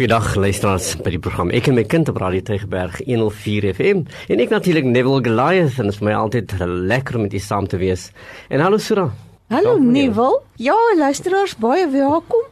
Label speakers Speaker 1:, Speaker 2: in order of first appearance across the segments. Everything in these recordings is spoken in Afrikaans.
Speaker 1: Goeiedag luisteraars by die program. Ek en my kind op Radio Tygerberg 104 FM en ek natuurlik Neville Goliath en dit is my altyd lekker om met u saam te wees. En hallo Sura.
Speaker 2: Hallo Neville. Ja, luisteraars baie welkom.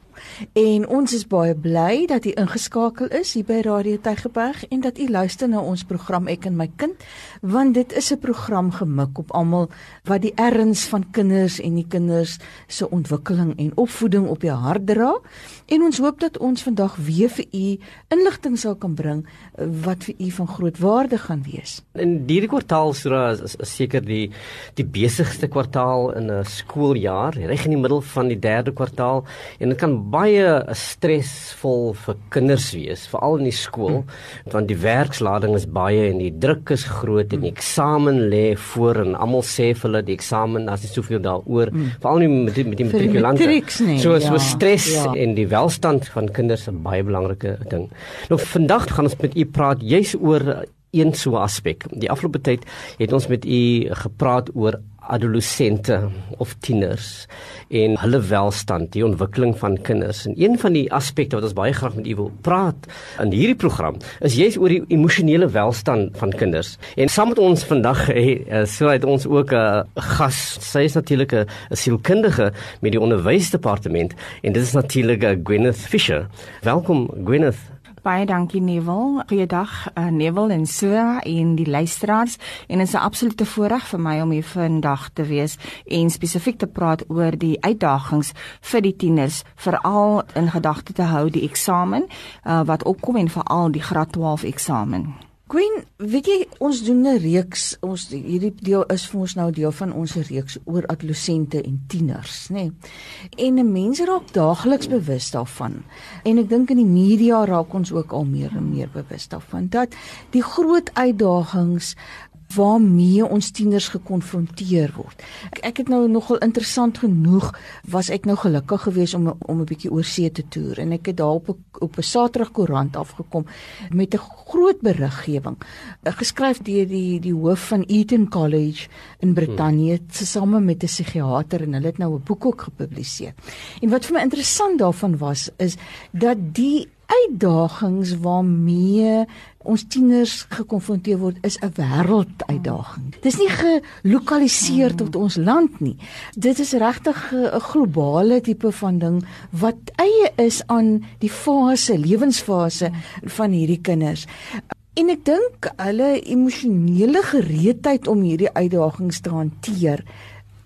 Speaker 2: En ons is baie bly dat u ingeskakel is hier by Radio Tygerberg en dat u luister na ons program Ek en my kind, want dit is 'n program gemik op almal wat die erns van kinders en die kinders se ontwikkeling en opvoeding op die hart dra. En ons hoop dat ons vandag weer vir u inligting sal kan bring eh, wat vir u van groot waarde gaan wees.
Speaker 1: In hierdie kwartaal Sura is, is, is seker die die besigste kwartaal in 'n skooljaar, reg in die middel van die derde kwartaal en dit kan baie stresvol vir kinders wees, veral in die skool, hmm. want die werkslading is baie en die druk is groot en die eksamen lê voor en almal sê vir hulle die eksamen, daar's nie soveel daaroor, hmm. veral nie met die, met die matrikulante. So so ja, stres ja. en die welstand van kinders 'n baie belangrike ding. Nou vandag gaan ons met u praat juis oor een so aspek. Die afgelope tyd het ons met u gepraat oor adolessente of tieners en hulle welstand, die ontwikkeling van kinders. En een van die aspekte wat ons baie graag met u wil praat in hierdie program is juis oor die emosionele welstand van kinders. En saam met ons vandag hey, so het ons ook 'n gas. Sy is natuurlik 'n sielkundige met die onderwysdepartement en dit is natuurlik Gwyneth Fisher. Welkom Gwyneth.
Speaker 3: Baie dankie Neville. Goeiedag uh, Neville en Sue en die luisteraars. En dit is 'n absolute voorreg vir my om hier vandag te wees en spesifiek te praat oor die uitdagings vir die tieners, veral in gedagte te hou die eksamen uh, wat opkom en veral die graad 12 eksamen.
Speaker 2: Queen, weet jy, ons doen 'n reeks, ons hierdie deel is vir ons nou deel van ons reeks oor adolessente en tieners, nê. Nee. En mense raak daagliks bewus daarvan. En ek dink in die media raak ons ook al meer en meer bewus daarvan dat die groot uitdagings waarmee ons tieners gekonfronteer word. Ek, ek het nou nogal interessant genoeg was ek nou gelukkig geweest om om 'n bietjie oor see te toer en ek het daar op 'n op 'n Saterdag koerant afgekom met 'n groot beriggewing eh, geskryf deur die die hoof van Eton College in Brittanje hmm. tesame met 'n psigiater en hulle het nou 'n boek ook gepubliseer. En wat vir my interessant daarvan was is dat die uitdagings waarmee ons tieners gekonfronteer word is 'n wêrelduitdaging. Dis nie gelokaliseer tot ons land nie. Dit is regtig 'n globale tipe van ding wat eie is aan die fase, lewensfase van hierdie kinders. En ek dink hulle emosionele gereedheid om hierdie uitdagings te hanteer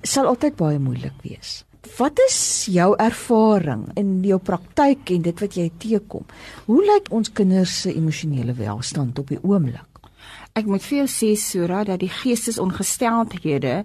Speaker 2: sal altyd baie moeilik wees. Wat is jou ervaring in jou praktyk en dit wat jy teekom? Hoe lyk ons kinders se emosionele welstand op die oomblik?
Speaker 3: Ek moet vir jou sê Sura dat die geestesongesteldhede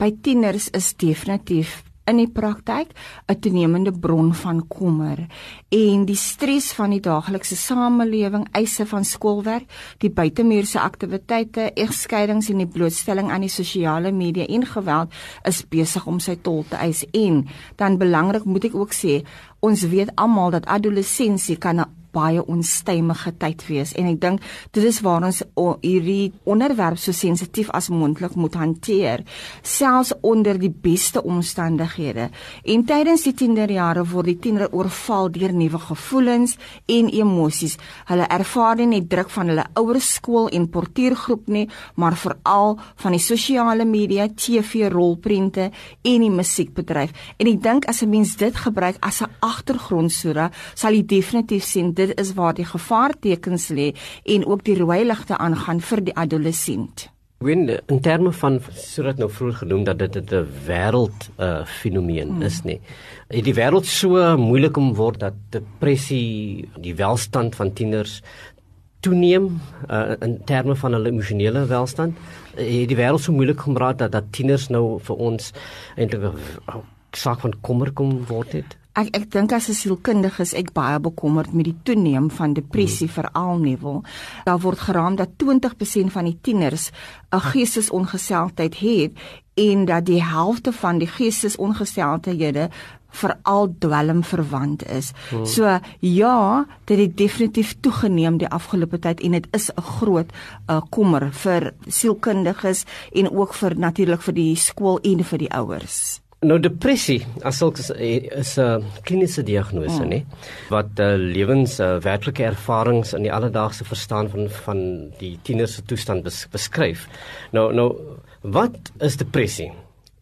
Speaker 3: by tieners is definitief in die praktyk 'n toenemende bron van kommer. En die stres van die daaglikse samelewing, eise van skoolwerk, die buitemuurse aktiwiteite, egskeidings en die blootstelling aan die sosiale media en geweld is besig om sy tol te eis. En dan belangrik moet ek ook sê ons weet almal dat adolessensie kan baie onstuimige tyd wees. En ek dink dit is waar ons hierdie onderwerp so sensitief as moontlik moet hanteer selfs onder die beste omstandighede. En tydens die tienerjare word die tiener oorval deur nuwe gevoelens en emosies. Hulle ervaar nie net druk van hulle ouer skool en portuïergroep nie maar veral van die sosiale media TV rolprente en die musiekbedryf. En ek dink as 'n mens dit gebruik as 'n agtergrondsoda sal jy definitief sien dit is waar die gevaartekens lê en ook die rooi ligte aangaan vir die adolessent.
Speaker 1: Wen in terme van sodat nou vroeër genoem dat dit 'n wêreld uh, fenomeen hmm. is nie. Het die wêreld so moeilik om word dat depressie, die welstand van tieners toeneem uh, in terme van hulle emosionele welstand. Het die wêreld so moeilik gemaak dat dat tieners nou vir ons eintlik 'n saak van kommer kom word het?
Speaker 3: Ek ek dink as 'n sielkundige is ek baie bekommerd met die toeneem van depressie hmm. veral niveau. Daar word geraam dat 20% van die tieners 'n geestesongesteldheid het en dat die helfte van die geestesongesteldhede veral dwelm verwant is. Hmm. So ja, dit het definitief toegeneem die afgelope tyd en dit is 'n groot uh, kommer vir sielkundiges en ook vir natuurlik vir die skool en vir die ouers.
Speaker 1: Nou depressie as sulks is 'n kliniese diagnose, mm. nê, wat uh, lewens uh, werklike ervarings in die alledaagse verstaan van van die tiener se toestand bes, beskryf. Nou nou wat is depressie?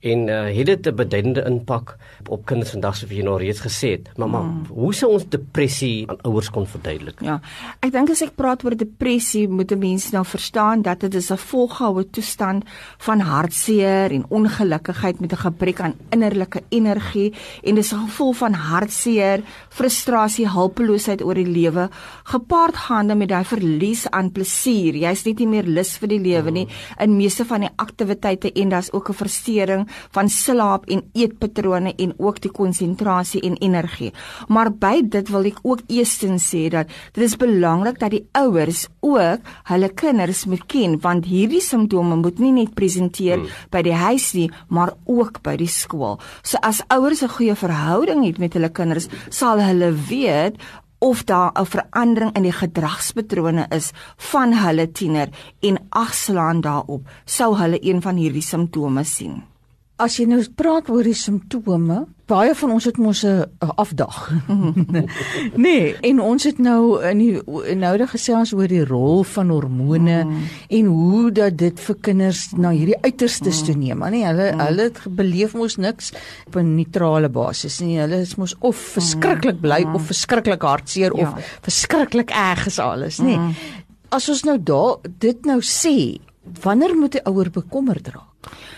Speaker 1: En uh, het dit 'n beduidende impak op kinders vandag soos jy nou reeds gesê het. Mamma, mm. hoe sou ons depressie aan ouers kon verduidelik?
Speaker 3: Ja. Ek dink as ek praat oor depressie, moet mense nou verstaan dat dit is 'n volgehoue toestand van hartseer en ongelukkigheid met 'n gebrek aan innerlike energie en dis 'n gevoel van hartseer, frustrasie, hulpeloosheid oor die lewe, gepaard gaande met daai verlies aan plesier. Jy's net nie meer lus vir die lewe nie mm. in meeste van die aktiwiteite en daar's ook 'n verstoring van slaap en eetpatrone en ook die konsentrasie en energie. Maar by dit wil ek ook eerstens sê dat dit is belangrik dat die ouers ook hulle kinders moet ken want hierdie simptome moet nie net presenteer hmm. by die huis nie, maar ook by die skool. So as ouers 'n goeie verhouding het met hulle kinders, sal hulle weet of daar 'n verandering in die gedragspatrone is van hulle tiener en agslaan daarop sou hulle een van hierdie simptome sien
Speaker 2: as jy nou praat oor die simptome, baie van ons het mos 'n afdag. nee, en ons het nou in die nou dat gesels oor die rol van hormone mm. en hoe dat dit vir kinders na hierdie uiterstes mm. toe neem. Nee, hulle mm. hulle beleef mos niks op 'n neutrale basis nie. Hulle is mos of verskriklik bly mm. of verskriklik hartseer ja. of verskriklik erg is alles, nê. Nee. Mm. As ons nou daar dit nou sê, wanneer moet 'n ouer bekommerd raak?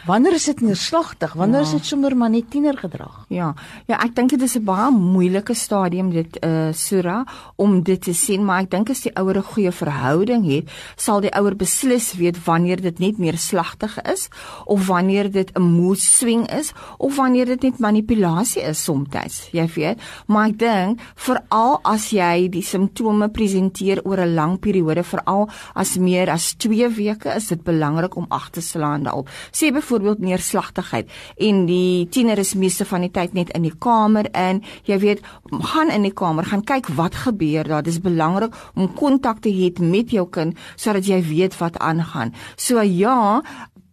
Speaker 2: Wanneer is dit neerslagtig? Wanneer ja. is dit sommer maar net tienergedrag?
Speaker 3: Ja. Ja, ek dink dit is 'n baie moeilike stadium dit eh uh, Sura om dit te sien, maar ek dink as die ouer 'n goeie verhouding het, sal die ouer beslis weet wanneer dit net neerslagtig is of wanneer dit 'n mood swing is of wanneer dit net manipulasie is soms. Jy weet, maar ek dink veral as jy die simptome presenteer oor 'n lang periode, veral as meer as 2 weke, is dit belangrik om ag te slaan daarop sê byvoorbeeld neerslagtigheid en die tiener is meeste van die tyd net in die kamer in. Jy weet gaan in die kamer gaan kyk wat gebeur daar. Dis belangrik om kontak te hê met jou kind sodat jy weet wat aangaan. So ja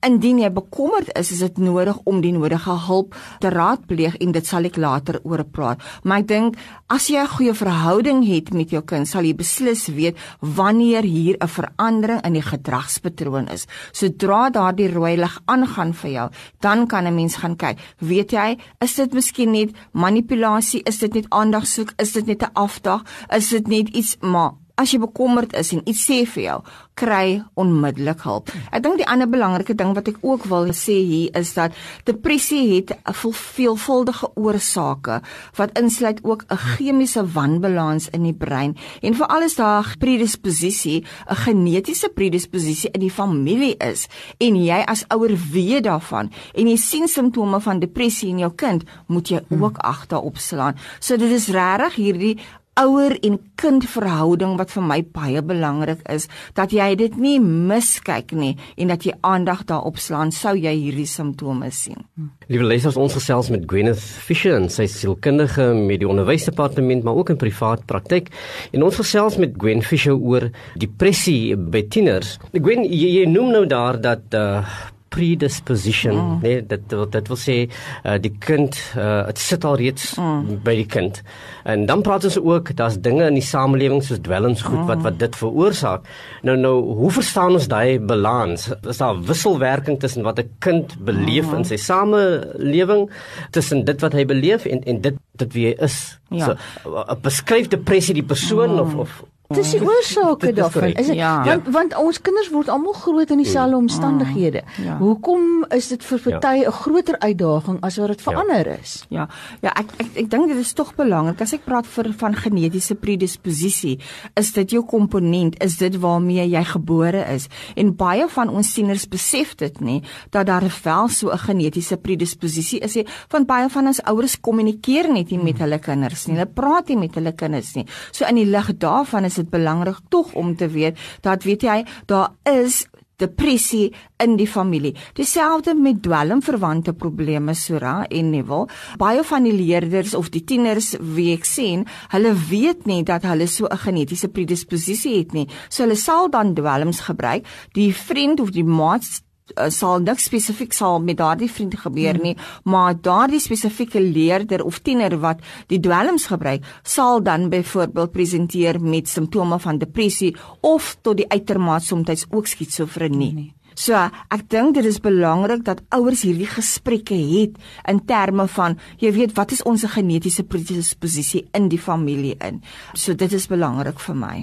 Speaker 3: Indien jy bekommerd is, is dit nodig om die nodige hulp te raadpleeg en dit sal ek later oor praat. Maar ek dink as jy 'n goeie verhouding het met jou kind, sal jy beslis weet wanneer hier 'n verandering in die gedragspatroon is. Sodra daardie rooi lig aangaan vir jou, dan kan 'n mens gaan kyk. Weet jy, is dit miskien net manipulasie? Is dit net aandag soek? Is dit net 'n afdag? Is dit net iets maar as jy bekommerd is en iets sê vir jou, kry onmiddellik hulp. Ek dink die ander belangrike ding wat ek ook wil sê hier is dat depressie het 'n veelvuldige oorsake wat insluit ook 'n chemiese wanbalans in die brein en veral as daar predisposisie, 'n genetiese predisposisie in die familie is en jy as ouer weet daarvan en jy sien simptome van depressie in jou kind, moet jy ook agterop slaan. So dit is regtig hierdie ouer en kind verhouding wat vir my baie belangrik is dat jy dit nie miskyk nie en dat jy aandag daarop slaan sou jy hierdie simptome sien.
Speaker 1: Liewe lesers, ons gesels met Gwyneth Fisher en sy sielkundige met die onderwysdepartement maar ook in privaat praktyk en ons gesels met Gwen Fisher oor depressie by tieners. Gwen, jy, jy noem nou daar dat uh, predisposition mm. nee dit dit wil sê uh, die kind uh, dit sit al reeds mm. by die kind en dan praat ons ook daar's dinge in die samelewing soos dwelmsgoed mm. wat wat dit veroorsaak nou nou hoe verstaan ons daai balans is daar wisselwerking tussen wat 'n kind beleef mm. in sy samelewing tussen dit wat hy beleef en en dit dit wie hy is ja. so uh, beskryf depressie die persoon mm. of of
Speaker 2: Dis die oorsake daarvan. Is dit ja. want want ons kinders word almal groot in dieselfde mm. omstandighede. Ja. Hoekom is dit vir party 'n ja. groter uitdaging as wat dit vir ja. ander is?
Speaker 3: Ja. Ja, ek ek ek dink dit is tog belangrik as ek praat vir van genetiese predisposisie, is dit jou komponent, is dit waarmee jy gebore is. En baie van ons sieners besef dit nie dat daar wel so 'n genetiese predisposisie is. Want baie van ons ouers kommunikeer net nie met mm. hulle kinders nie. Hulle praat nie met hulle kinders nie. So in die lig daarvan is dit belangrik tog om te weet dat weet jy daar is depressie in die familie. Dieselfde met dwelmverwante probleme Sora en Neville. Baie van die leerders of die tieners wie ek sien, hulle weet nie dat hulle so 'n genetiese predisposisie het nie. So hulle sal dan dwelms gebruik. Die vriend of die maat uh, sal niks spesifiek sal met daardie vriend gebeur nie, hmm. maar daardie spesifieke leerder of tiener wat die dwelms gebruik, sal dan byvoorbeeld presenteer met simptome van depressie of tot die uitermate soms ook skizofrenie. Nee. So, ek dink dit is belangrik dat ouers hierdie gesprekke het in terme van jy weet wat is ons genetiese predisposisie in die familie in. So dit is belangrik vir my.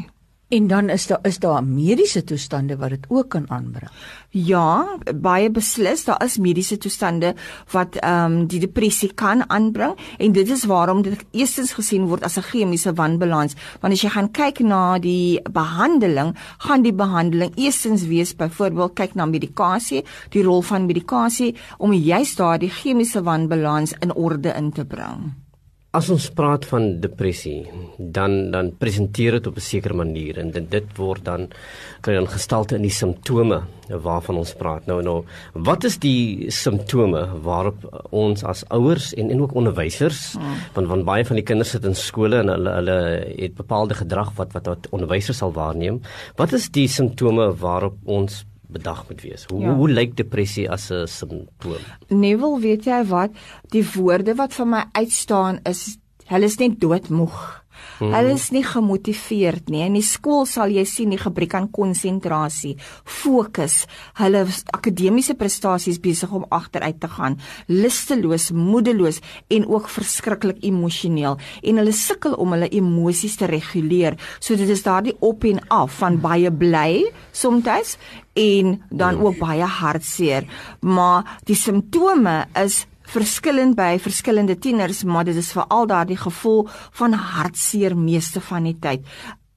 Speaker 2: En dan is daar is daar mediese toestande wat dit ook kan aanbring.
Speaker 3: Ja, baie beslis, daar is mediese toestande wat ehm um, die depressie kan aanbring en dit is waarom dit eerstens gesien word as 'n chemiese wanbalans. Want as jy gaan kyk na die behandeling, gaan die behandeling eerstens wees byvoorbeeld kyk na medikasie, die rol van medikasie om juist daardie chemiese wanbalans in orde in te bring.
Speaker 1: As ons praat van depressie, dan dan presenteer dit op 'n sekere manier en dit, dit word dan kry dan gestalte in die simptome waarvan ons praat. Nou nou, wat is die simptome waarop ons as ouers en en ook onderwysers, hmm. want want baie van die kinders sit in skole en hulle hulle het bepaalde gedrag wat wat, wat onderwysers sal waarneem. Wat is die simptome waarop ons bedag moet wees. Hoe ja. hoe lyk depressie as 'n simptoom?
Speaker 3: Neville, weet jy wat? Die woorde wat vir my uitstaan is hulle is net doodmoeg. Hmm. Hulle is nie gemotiveerd nie. In die skool sal jy sien die gebrek aan konsentrasie, fokus, hulle akademiese prestasies besig om agteruit te gaan, lusteloos, moedeloos en ook verskriklik emosioneel en hulle sukkel om hulle emosies te reguleer. So dit is daardie op en af van baie bly soms en dan ook baie hartseer. Maar die simptome is verskillend by verskillende tieners, maar dit is veral daardie gevoel van hartseer meeste van die tyd.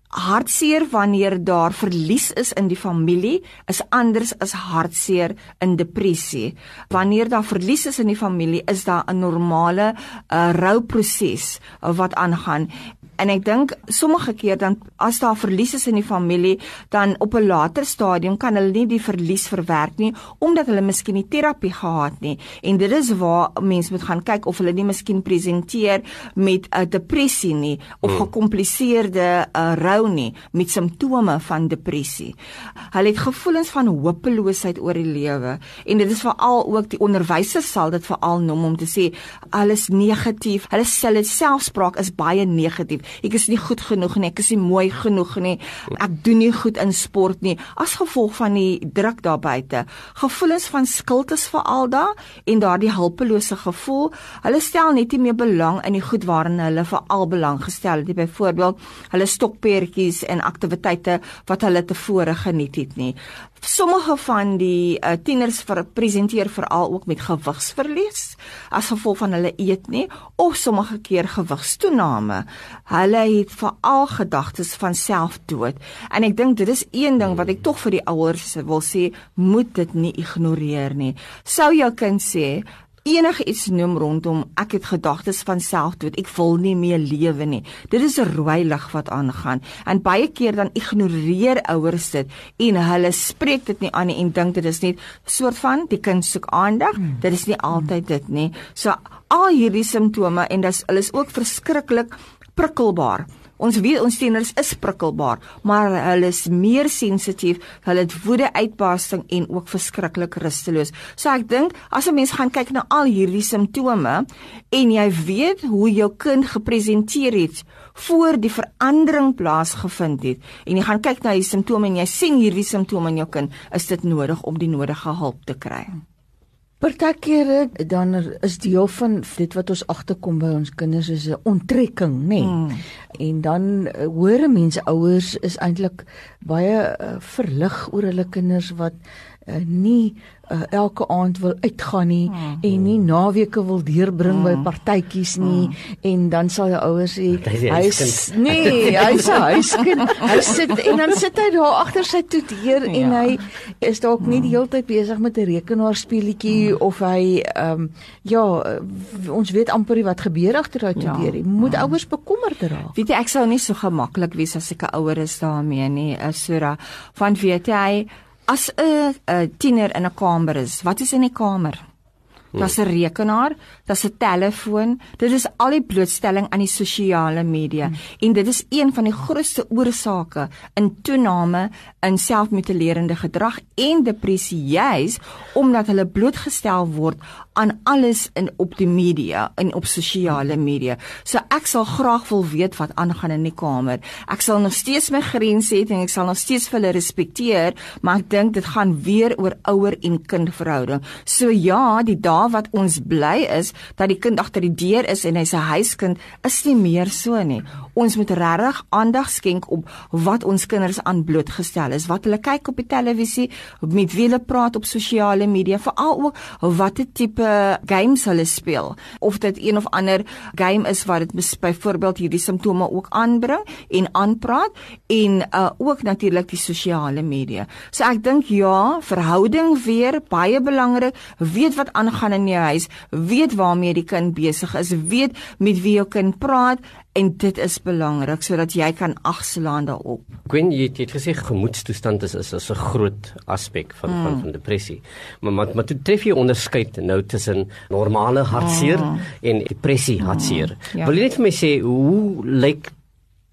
Speaker 3: Hartseer wanneer daar verlies is in die familie is anders as hartseer in depressie. Wanneer daar verlies is in die familie, is daar 'n normale uh, rouproses uh, wat aangaan en ek dink sommige keer dan as daar verlies is in die familie, dan op 'n later stadium kan hulle nie die verlies verwerk nie omdat hulle miskien nie terapie gehad nie. En dit is waar mense moet gaan kyk of hulle nie miskien presenteer met 'n depressie nie of hmm. gekompliseerde uh, rou nie met simptome van depressie. Hulle het gevoelens van hopeloosheid oor die lewe en dit is veral ook die onderwysers sal dit veral noem om te sê alles negatief. Hulle sê dit selfspraak is baie negatief ek is nie goed genoeg nie, ek is nie mooi genoeg nie, ek doen nie goed in sport nie, as gevolg van die druk daar buite. Gevoelens van skuld is veral daar en daardie hulpelose gevoel. Hulle stel net nie meer belang in die goed waarin hulle veral belang gestel het, byvoorbeeld hulle stokperdjies en aktiwiteite wat hulle tevore geniet het nie. Sommige van die uh, tieners presenteer veral ook met gewigsverlies as gevolg van hulle eet nie of sommige keer gewigstoename. Hulle het veral gedagtes van selfdood. En ek dink dit is een ding wat ek tog vir die ouers wil sê, moet dit nie ignoreer nie. Sou jou kind sê, enige iets noem rondom ek het gedagtes van selfdood, ek wil nie meer lewe nie. Dit is 'n rooi lig wat aangaan en baie keer dan ignoreer ouers dit en hulle spreek dit nie aan nie en dink dit is net soort van die kind soek aandag. Hmm. Dit is nie altyd dit nie. So al hierdie simptome en dis hulle is ook verskriklik prikkelbaar. Ons weet ons tieners is prikkelbaar, maar hulle is meer sensitief, hulle het woede uitbarsting en ook verskriklik rusteloos. So ek dink as 'n mens gaan kyk na al hierdie simptome en jy weet hoe jou kind gepresenteer het voor die verandering plaasgevind het en jy gaan kyk na die simptome en jy sien hierdie simptome in jou kind, is dit nodig om die nodige hulp te kry.
Speaker 2: Partykeer dan is deel van dit wat ons agterkom by ons kinders is 'n onttrekking, nê. Nee. Mm. En dan uh, hoor mense ouers is eintlik baie uh, verlig oor hulle kinders wat uh, nie uh, elke aand wil uitgaan nie hmm. en nie naweke wil deurbring hmm. by partytjies nie hmm. en dan sal jou ouers sê hy's nee hy's 'n huiskind hy sit en dan sit hy daar agter sy toeteer ja. en hy is dalk nie die hmm. hele tyd besig met 'n rekenaarspeletjie hmm. of hy ehm um, ja ons weet amper wat gebeur agter daai toeteer ja. moet hmm. ouers bekommerd raak
Speaker 3: weet jy ek sou nie so gemaklik wees as ek 'n ouer is daarmee nie Sura van weet jy as 'n tiener in 'n kamer is, wat is in die kamer? Daar's 'n rekenaar, daar's 'n telefoon. Dit is al die blootstelling aan die sosiale media hmm. en dit is een van die grootste oorsake in toename in selfmutilerende gedrag en depressie juis omdat hulle blootgestel word aan alles in op die media en op sosiale media. So ek sal graag wil weet wat aangaan in die kamer. Ek sal nog steeds my grense hê en ek sal nog steeds vir hulle respekteer, maar ek dink dit gaan weer oor ouer en kind verhouding. So ja, die dae wat ons bly is dat die kind agter die deur is en hy's 'n huiskind, is nie meer so nie. Ons moet regtig aandag skenk op wat ons kinders aan blootgestel is, wat hulle kyk op die televisie, met wie hulle praat op sosiale media, veral ook watter tipe games hulle speel of dit een of ander game is wat dit byvoorbeeld hierdie simptome ook aanbring en aanpraat en uh, ook natuurlik die sosiale media. So ek dink ja, verhouding weer baie belangrik. Weet wat aangaan in jou huis, weet waarmee die kind besig is, weet met wie jou kind praat en dit is belangrik sodat jy kan agslaan daarop.
Speaker 1: Gwen, jy, jy het gesê gemoedstoestand is is 'n groot aspek van, mm. van van depressie. Maar maar, maar toe tref jy onderskeid nou tussen normale hartseer mm. en depressie hartseer. Mm. Ja. Wil jy net vir my sê hoe lyk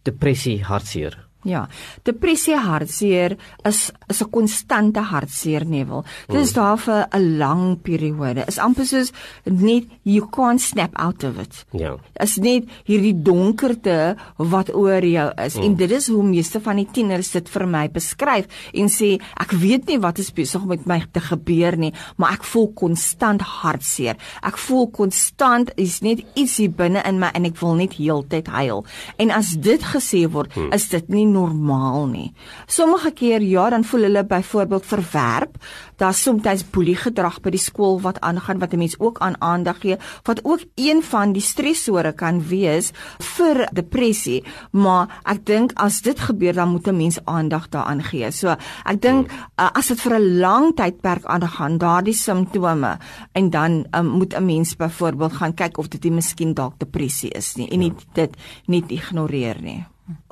Speaker 1: depressie hartseer?
Speaker 3: Ja, depressie hartseer is is 'n konstante hartseer nevel. Dit is mm. daar vir 'n lang periode. Is amper soos net you can't snap out of it.
Speaker 1: Ja.
Speaker 3: Is net hierdie donkerte wat oor jou is mm. en dit is hoe meeste van die tieners dit vir my beskryf en sê ek weet nie wat is besig met my te gebeur nie, maar ek voel konstant hartseer. Ek voel konstant is net iets hier binne in my en ek wil net heeltyd huil. En as dit gesê word, mm. is dit nie normaal nie. Sommige keer ja, dan voel hulle byvoorbeeld verwerp. Daar's soms boelie gedrag by die skool wat aangaan wat 'n mens ook aan aandag gee, wat ook een van die stresore kan wees vir depressie. Maar ek dink as dit gebeur, dan moet 'n mens aandag daaraan gee. So, ek dink uh, as dit vir 'n lang tydperk aangaan, daardie simptome en dan um, moet 'n mens byvoorbeeld gaan kyk of dit nie miskien dalk depressie is nie en nie dit net ignoreer nie.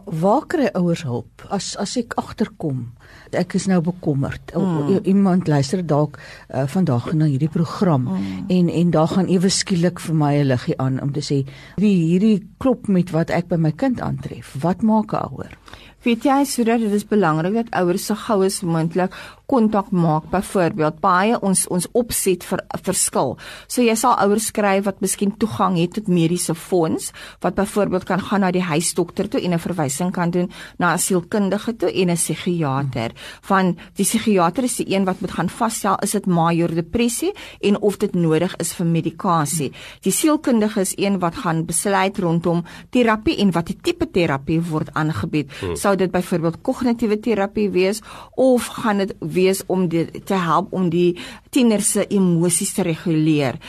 Speaker 2: Waar kry ouers hulp as as ek agterkom? Ek is nou bekommerd. Mm. Iemand luister dalk uh, vandag na hierdie program mm. en en daar gaan ewe skielik vir my 'n liggie aan om te sê hierdie hierdie klop met wat ek by my kind aantref. Wat maak 'n ouer?
Speaker 3: Weet jy sodat dit is belangrik dat ouers so gou as moontlik kontak maak byvoorbeeld baie ons ons opset vir verskil. So jy sal ouers skryf wat miskien toegang het tot mediese fonds wat byvoorbeeld kan gaan na die huisdokter toe en 'n verwysing kan doen na 'n sielkundige toe en 'n psigiater. Van die psigiater is die een wat moet gaan vasstel is dit major depressie en of dit nodig is vir medikasie. Die sielkundige is een wat gaan besluit rondom terapie en watter tipe terapie word aangebied. Hmm. Sou dit byvoorbeeld kognitiewe terapie wees of gaan dit wees om dit te help om die tieners se emosies te reguleer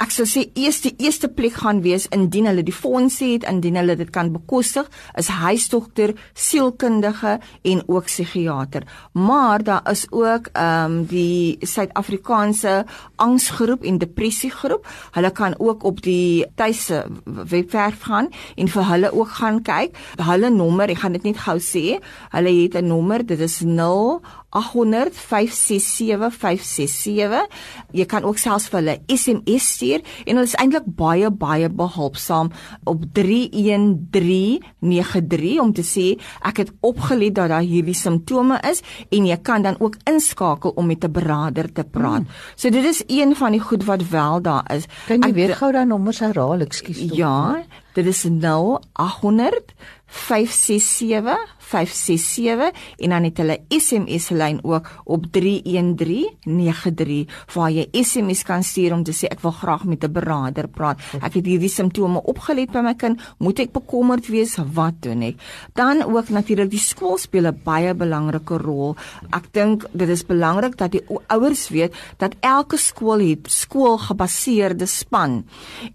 Speaker 3: ek sou sê eers die eerste plek gaan wees indien hulle die fondse het, indien hulle dit kan bekostig, is huisdokter, sielkundige en ook psigiater. Maar daar is ook ehm um, die Suid-Afrikaanse angsgroep en depressiegroep. Hulle kan ook op die tuise webwerf gaan en vir hulle ook gaan kyk. Hulle nommer, ek gaan dit net gou sê. Hulle het 'n nommer, dit is 0 800 567 567. Jy kan ook selfs vir hulle SMS stuur en hulle is eintlik baie baie behulpsaam op 31393 om te sê ek het opgelet dat daar hierdie simptome is en jy kan dan ook inskakel om met 'n beraader te praat. Hmm. So dit is een van die goed wat wel daar is.
Speaker 2: Kan jy weer gou daai nommers herhaal? Ekskuus
Speaker 3: tog. Ja, dit is 0800 567 567 en dan het hulle SMS lyn ook op 31393 waar jy SMS kan stuur om te sê ek wil graag met 'n beraader praat. Ek het hierdie simptome opgelet by my kind. Moet ek bekommerd wees? Wat doen ek? Dan ook natuurlik die skool speel 'n baie belangrike rol. Ek dink dit is belangrik dat die ouers weet dat elke skool het skoolgebaseerde span.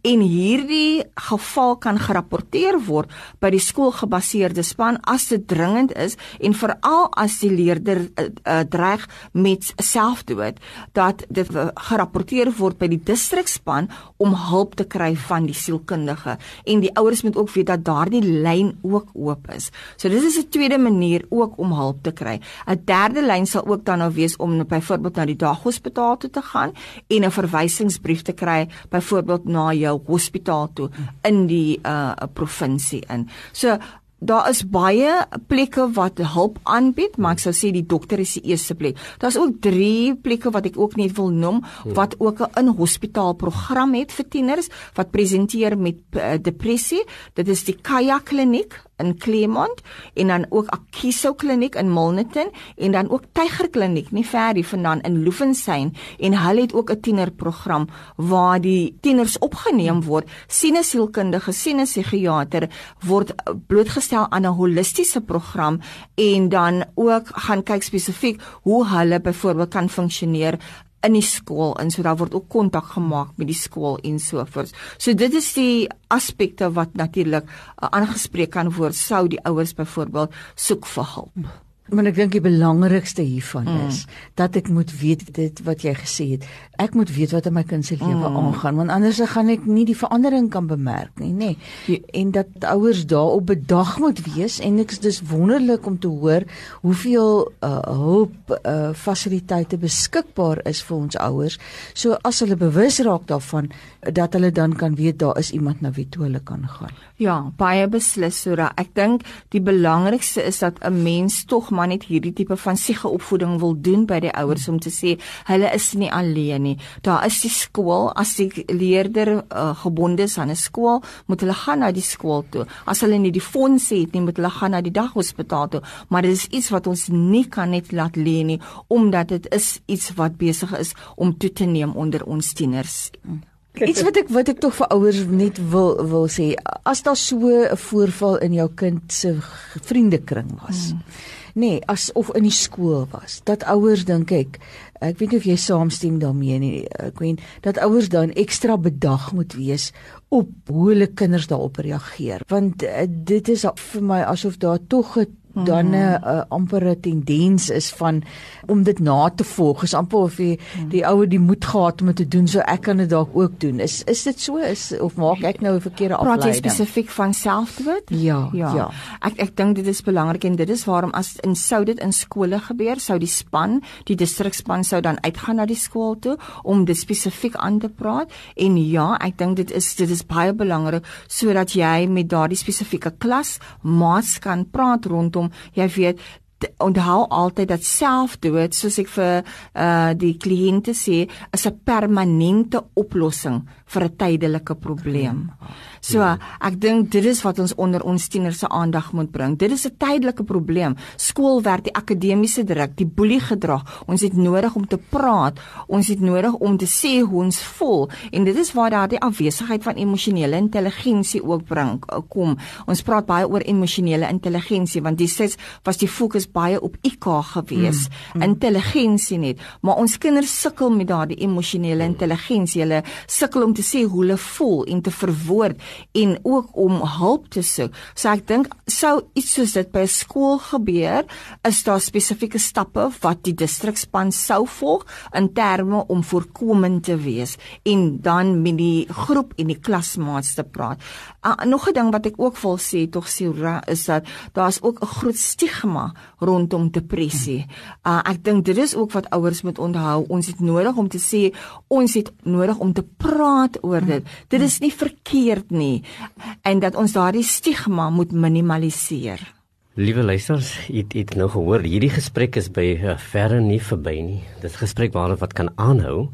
Speaker 3: En hierdie geval kan gerapporteer word by die skoolgebaseerde span as dit dringend is en veral as die leerder uh, uh, dreig met selfdood dat dit gerapporteer word by die distrikspan om hulp te kry van die sielkundige en die ouers moet ook weet dat daardie lyn ook oop is. So dis is 'n tweede manier ook om hulp te kry. 'n Derde lyn sal ook dan nou wees om byvoorbeeld na die daghospitaal toe te gaan en 'n verwysingsbrief te kry byvoorbeeld na jou hospitaal toe in die uh provinsie in. So Daar is baie plekke wat hulp aanbied, maar ek sou sê die dokter is die eerste plek. Daar's ook 3 plekke wat ek ook net wil noem wat ook 'n in-hospitaal program het vir tieners wat presenteer met uh, depressie. Dit is die Kaya Kliniek in Claremont en dan ook Akiso Kliniek in Milnerton en dan ook Tiger Kliniek nie ver hier vandaan in Loefontein en hulle het ook 'n tienerprogram waar die tieners opgeneem word. Siene sielkundige siene psigiater word blootgestel aan 'n holistiese program en dan ook gaan kyk spesifiek hoe hulle byvoorbeeld kan funksioneer in die skool en so daar word ook kontak gemaak met die skool en so voort. So dit is die aspekte wat natuurlik uh, aangespreek kan word sou die ouers byvoorbeeld soek vir hulp.
Speaker 2: Maar ek dink die belangrikste hiervan mm. is dat ek moet weet dit wat jy gesê het. Ek moet weet wat in my kind se lewe mm. aangaan want anders gaan ek nie die verandering kan bemerk nie, nê. Nee. En dat ouers daarop bedag moet wees en ek is dus wonderlik om te hoor hoeveel uh, hulp uh, fasiliteite beskikbaar is vir ons ouers. So as hulle bewus raak daarvan dat hulle dan kan weet daar is iemand na wie toe hulle kan gaan.
Speaker 3: Ja, baie beslis Sura. Ek dink die belangrikste is dat 'n mens tog maar net hierdie tipe van siege opvoeding wil doen by die ouers om te sê hulle is nie alleen nie. Daar is die skool, as die leerder uh, gebonde is aan 'n skool, moet hulle gaan na die skool toe. As hulle nie die fondse het nie, moet hulle gaan na die daghospitaal toe. Maar dit is iets wat ons nie kan net laat lê nie omdat dit is iets wat besig is om toe te neem onder ons tieners.
Speaker 2: Iets wat ek wat ek tog vir ouers net wil wil sê, as daar so 'n voorval in jou kind se vriendekring was. Hmm nee, asof in die skool was. Dat ouers dink ek, ek weet nie of jy saamstem daarmee nie, ek weet dat ouers dan ekstra bedag moet wees op hoe hulle kinders daarop reageer. Want uh, dit is vir my asof daar tog 'n dan 'n uh, uh, ampere tendens is van om dit na te volg. Is amper of die, hmm. die ouer die moed gehad om dit te doen, so ek kan dit dalk ook doen. Is is dit so is of maak ek nou 'n verkeerde afleiding?
Speaker 3: Praat jy spesifiek van selfdood?
Speaker 2: Ja, ja. ja.
Speaker 3: Ek ek dink dit is belangrik en dit is waarom as in sou dit in skole gebeur, sou die span, die distrikspan sou dan uitgaan na die skool toe om dit spesifiek aan te praat. En ja, ek dink dit is dit is baie belangrik sodat jy met daardie spesifieke klas maats kan praat rondom hom jy weet onthou altyd dat selfdood soos ek vir uh die kliënte sê is 'n permanente oplossing vir 'n tydelike probleem. So ek dink dit is wat ons onder ons tieners se aandag moet bring. Dit is 'n tydelike probleem. Skoolwerk, die akademiese druk, die boelie gedrag. Ons het nodig om te praat. Ons het nodig om te sê hoe ons voel en dit is waar daardie afwesigheid van emosionele intelligensie ook bring kom. Ons praat baie oor emosionele intelligensie want dis was die fokus baie op IQ gewees, mm, mm. intelligensie net. Maar ons kinders sukkel met daardie emosionele intelligensie. Hulle sukkel om te sê hoe hulle voel en te verwoord en ook om hulp te soek. So ek dink sou iets soos dit by 'n skool gebeur, is daar spesifieke stappe wat die distrikspan sou volg in terme om voorkomend te wees en dan met die groep en die klasmaats te praat. Uh, nog 'n ding wat ek ook wil sê tog Sura is dat daar's ook 'n groot stigma rondom depressie. Uh, ek dink dit is ook wat ouers moet onthou. Ons het nodig om te sê ons het nodig om te praat oor dit. Dit is nie verkeerd nie en dat ons daardie stigma moet minimaliseer.
Speaker 1: Liewe luisters, het het nou gehoor hierdie gesprek is by uh, verre nie verby nie. Dit gesprek waar wat kan aanhou.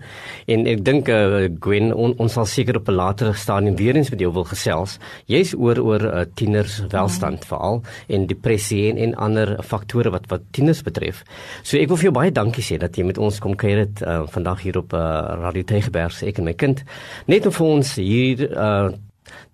Speaker 1: En ek dink uh, Gwen on, ons sal seker op 'n latere stadium weer eens met jou wil gesels. Jy's oor oor uh, tieners welstand mm. veral en depressie en, en ander faktore wat wat tieners betref. So ek wil vir jou baie dankie sê dat jy met ons kom kuier het uh, vandag hier op uh, Radio Tegeberg, ek en my kind. Net om vir ons hier uh,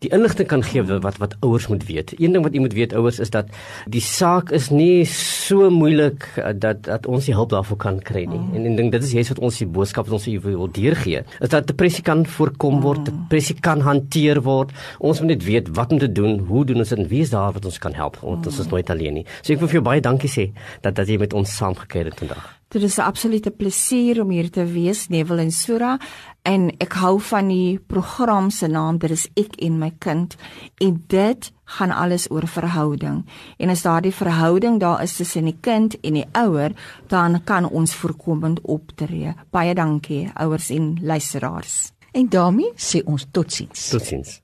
Speaker 1: die inligting kan gee wat wat ouers moet weet. Een ding wat jy moet weet ouers is dat die saak is nie so moeilik uh, dat dat ons die hulp daarvoor kan kry nie. Mm. En en ding dit is juist wat ons die boodskap wat ons wil deurgee. Is dat depressie kan voorkom word, mm. depressie kan hanteer word. Ons moet net weet wat om te doen, hoe doen ons dit en wie is daar wat ons kan help want mm. ons is nooit alleen nie. So ek wil vir jou baie dankie sê dat dat jy met ons saamgekyk het vandag.
Speaker 3: Dit is 'n absolute plesier om hier te wees, Neville en Sura, en ek hou van die program se naam, dit is ek en my kind, en dit gaan alles oor verhouding. En as daardie verhouding daar is tussen die kind en die ouer, dan kan ons voorkomend optree. Baie dankie ouers en luisteraars.
Speaker 2: En daarmee sê ons totsiens.
Speaker 1: Totsiens.